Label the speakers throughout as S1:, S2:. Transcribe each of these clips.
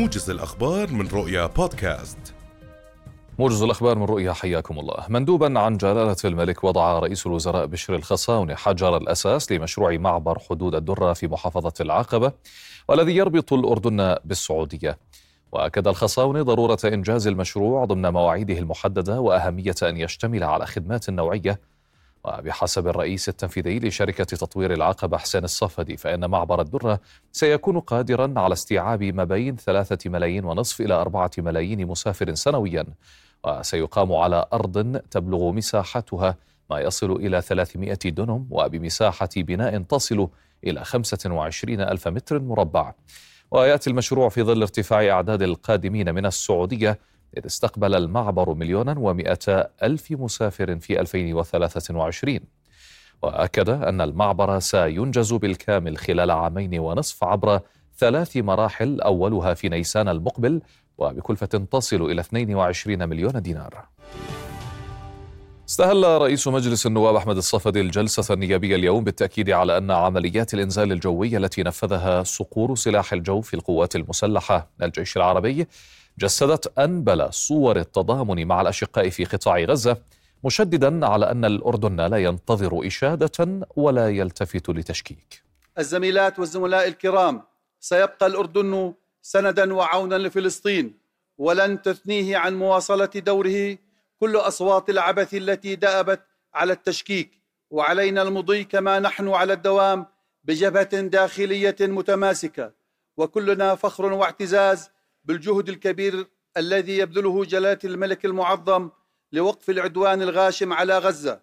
S1: موجز الأخبار من رؤيا بودكاست.
S2: موجز الأخبار من رؤيا حياكم الله. مندوبا عن جلالة الملك وضع رئيس الوزراء بشر الخصاوني حجر الأساس لمشروع معبر حدود الدرة في محافظة العقبة والذي يربط الأردن بالسعودية. وأكد الخصاوني ضرورة إنجاز المشروع ضمن مواعيده المحددة وأهمية أن يشتمل على خدمات نوعية وبحسب الرئيس التنفيذي لشركة تطوير العقبة حسين الصفدي فإن معبر الدرة سيكون قادرا على استيعاب ما بين ثلاثة ملايين ونصف إلى أربعة ملايين مسافر سنويا وسيقام على أرض تبلغ مساحتها ما يصل إلى 300 دنم وبمساحة بناء تصل إلى 25 ألف متر مربع. ويأتي المشروع في ظل ارتفاع أعداد القادمين من السعودية إذ استقبل المعبر مليونا ومئة ألف مسافر في 2023 وأكد أن المعبر سينجز بالكامل خلال عامين ونصف عبر ثلاث مراحل أولها في نيسان المقبل وبكلفة تصل إلى 22 مليون دينار. استهل رئيس مجلس النواب أحمد الصفدي الجلسة النيابية اليوم بالتأكيد على أن عمليات الإنزال الجوي التي نفذها صقور سلاح الجو في القوات المسلحة الجيش العربي جسدت انبل صور التضامن مع الأشقاء في قطاع غزة مشددا على أن الأردن لا ينتظر إشادة ولا يلتفت لتشكيك.
S3: الزميلات والزملاء الكرام سيبقى الأردن سندا وعونا لفلسطين ولن تثنيه عن مواصلة دوره كل أصوات العبث التي دأبت على التشكيك وعلينا المضي كما نحن على الدوام بجبهة داخلية متماسكة وكلنا فخر واعتزاز بالجهد الكبير الذي يبذله جلالة الملك المعظم لوقف العدوان الغاشم على غزة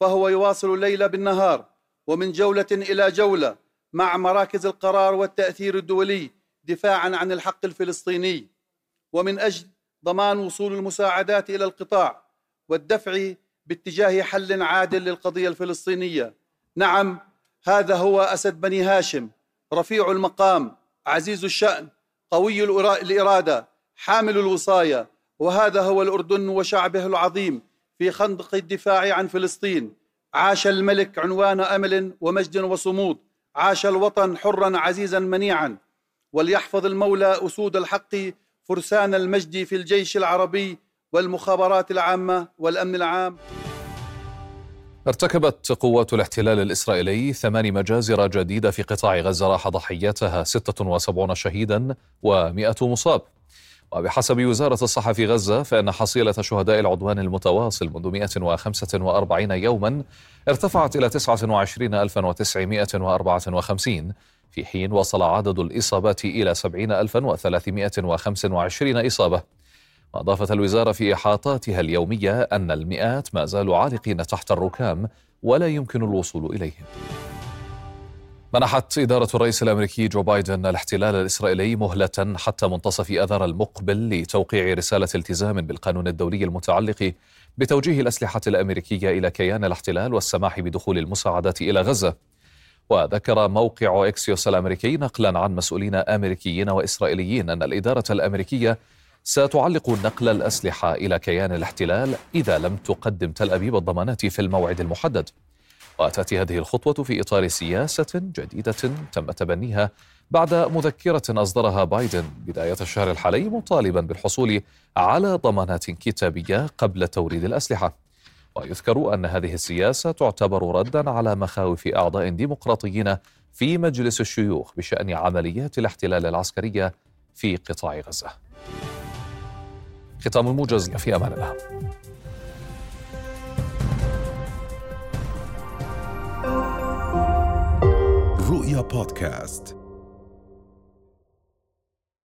S3: فهو يواصل الليل بالنهار ومن جولة إلى جولة مع مراكز القرار والتأثير الدولي دفاعا عن الحق الفلسطيني. ومن أجل ضمان وصول المساعدات إلى القطاع والدفع باتجاه حل عادل للقضية الفلسطينية. نعم هذا هو أسد بني هاشم رفيع المقام عزيز الشأن قوي الإرادة حامل الوصايه وهذا هو الأردن وشعبه العظيم في خندق الدفاع عن فلسطين. عاش الملك عنوان أمل ومجد وصمود. عاش الوطن حرا عزيزا منيعا. وليحفظ المولى أسود الحق فرسان المجد في الجيش العربي والمخابرات العامة والأمن العام.
S2: ارتكبت قوات الاحتلال الإسرائيلي ثمان مجازر جديدة في قطاع غزة راح ضحيتها 76 شهيدا و100 مصاب. وبحسب وزارة الصحة في غزة فإن حصيلة شهداء العدوان المتواصل منذ 145 يوما ارتفعت إلى 29954 في حين وصل عدد الإصابات إلى 70325 إصابة. وأضافت الوزارة في إحاطاتها اليومية أن المئات ما زالوا عالقين تحت الركام ولا يمكن الوصول إليهم. منحت إدارة الرئيس الأمريكي جو بايدن الاحتلال الإسرائيلي مهلة حتى منتصف أذار المقبل لتوقيع رسالة التزام بالقانون الدولي المتعلق بتوجيه الأسلحة الأمريكية إلى كيان الاحتلال والسماح بدخول المساعدات إلى غزة. وذكر موقع إكسيوس الأمريكي نقلا عن مسؤولين أمريكيين وإسرائيليين أن الإدارة الأمريكية ستعلق نقل الأسلحة إلى كيان الاحتلال إذا لم تقدم تل أبيب الضمانات في الموعد المحدد. وتاتي هذه الخطوة في إطار سياسة جديدة تم تبنيها بعد مذكرة أصدرها بايدن بداية الشهر الحالي مطالبا بالحصول على ضمانات كتابية قبل توريد الأسلحة. ويذكر أن هذه السياسة تعتبر ردا على مخاوف أعضاء ديمقراطيين في مجلس الشيوخ بشأن عمليات الاحتلال العسكرية في قطاع غزة ختام الموجز في أمان الله.
S1: رؤيا بودكاست.